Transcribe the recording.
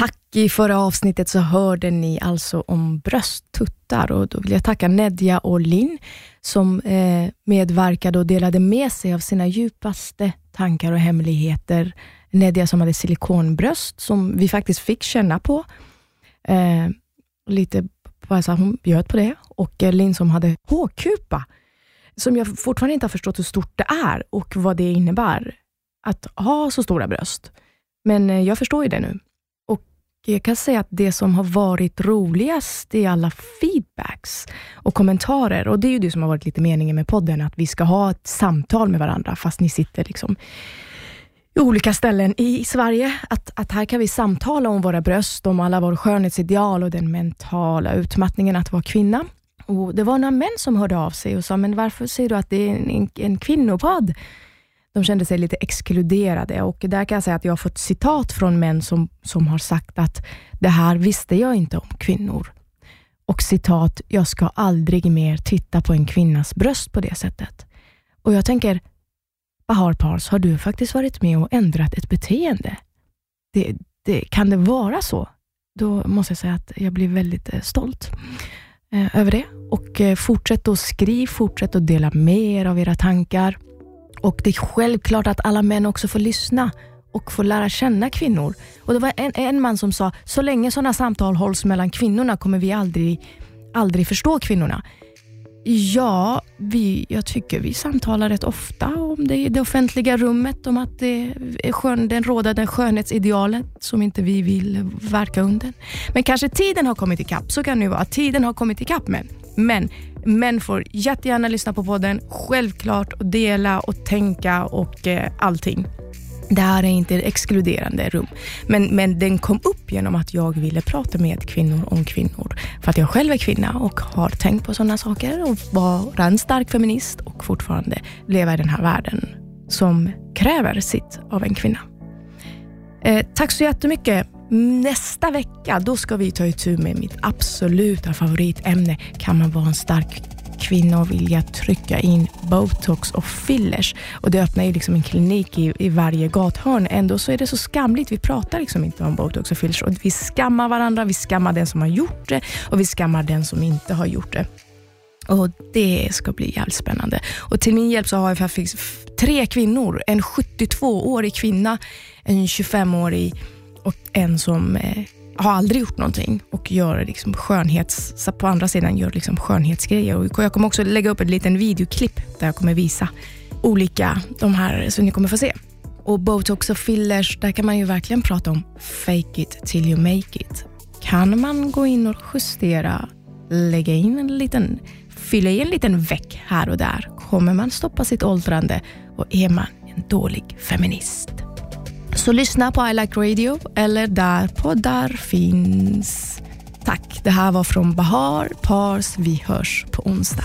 Tack! I förra avsnittet så hörde ni alltså om brösttuttar och då vill jag tacka Nedja och Linn som eh, medverkade och delade med sig av sina djupaste tankar och hemligheter. Nedja som hade silikonbröst som vi faktiskt fick känna på. Eh, lite alltså, hon bjöd på det och eh, Linn som hade hårkupa som jag fortfarande inte har förstått hur stort det är och vad det innebär att ha så stora bröst. Men eh, jag förstår ju det nu. Jag kan säga att det som har varit roligast är alla feedbacks och kommentarer. Och Det är ju det som har varit lite meningen med podden, att vi ska ha ett samtal med varandra, fast ni sitter liksom i olika ställen i Sverige. Att, att här kan vi samtala om våra bröst, om alla våra skönhetsideal och den mentala utmattningen att vara kvinna. Och Det var några män som hörde av sig och sa, men varför säger du att det är en, en, en kvinnopodd? De kände sig lite exkluderade och där kan jag säga att jag har fått citat från män som, som har sagt att det här visste jag inte om kvinnor. Och citat, jag ska aldrig mer titta på en kvinnas bröst på det sättet. Och jag tänker, Bahar Pars, har du faktiskt varit med och ändrat ett beteende? Det, det, kan det vara så? Då måste jag säga att jag blir väldigt eh, stolt eh, över det. Och eh, Fortsätt att skriva, fortsätt att dela med er av era tankar. Och Det är självklart att alla män också får lyssna och få lära känna kvinnor. Och Det var en, en man som sa, så länge sådana samtal hålls mellan kvinnorna kommer vi aldrig, aldrig förstå kvinnorna. Ja, vi, jag tycker vi samtalar rätt ofta om det i det offentliga rummet, om att det är skön, den rådande skönhetsidealet som inte vi vill verka under. Men kanske tiden har kommit ikapp, så kan det ju vara. Tiden har kommit ikapp män. Men män får jättegärna lyssna på podden, självklart, och dela och tänka och eh, allting. Det här är inte ett exkluderande rum, men, men den kom upp genom att jag ville prata med kvinnor om kvinnor. För att jag själv är kvinna och har tänkt på sådana saker och vara en stark feminist och fortfarande leva i den här världen som kräver sitt av en kvinna. Eh, tack så jättemycket. Nästa vecka då ska vi ta itu med mitt absoluta favoritämne. Kan man vara en stark kvinna och vilja trycka in botox och fillers. Och Det öppnar ju liksom en klinik i, i varje gathörn. Ändå så är det så skamligt. Vi pratar liksom inte om botox och fillers. Och vi skammar varandra, vi skammar den som har gjort det och vi skammar den som inte har gjort det. Och Det ska bli jävligt spännande. Och Till min hjälp så har jag faktiskt tre kvinnor. En 72-årig kvinna, en 25-årig och en som eh, har aldrig gjort någonting och gör liksom skönhets, på andra sidan gör liksom skönhetsgrejer. Och jag kommer också lägga upp en liten videoklipp där jag kommer visa olika, de här som ni kommer få se. Och botox och fillers, där kan man ju verkligen prata om fake it till you make it. Kan man gå in och justera, lägga in en liten, fylla i en liten veck här och där, kommer man stoppa sitt åldrande och är man en dålig feminist. Så lyssna på I Like Radio eller där poddar finns. Tack. Det här var från Bahar Pars. Vi hörs på onsdag.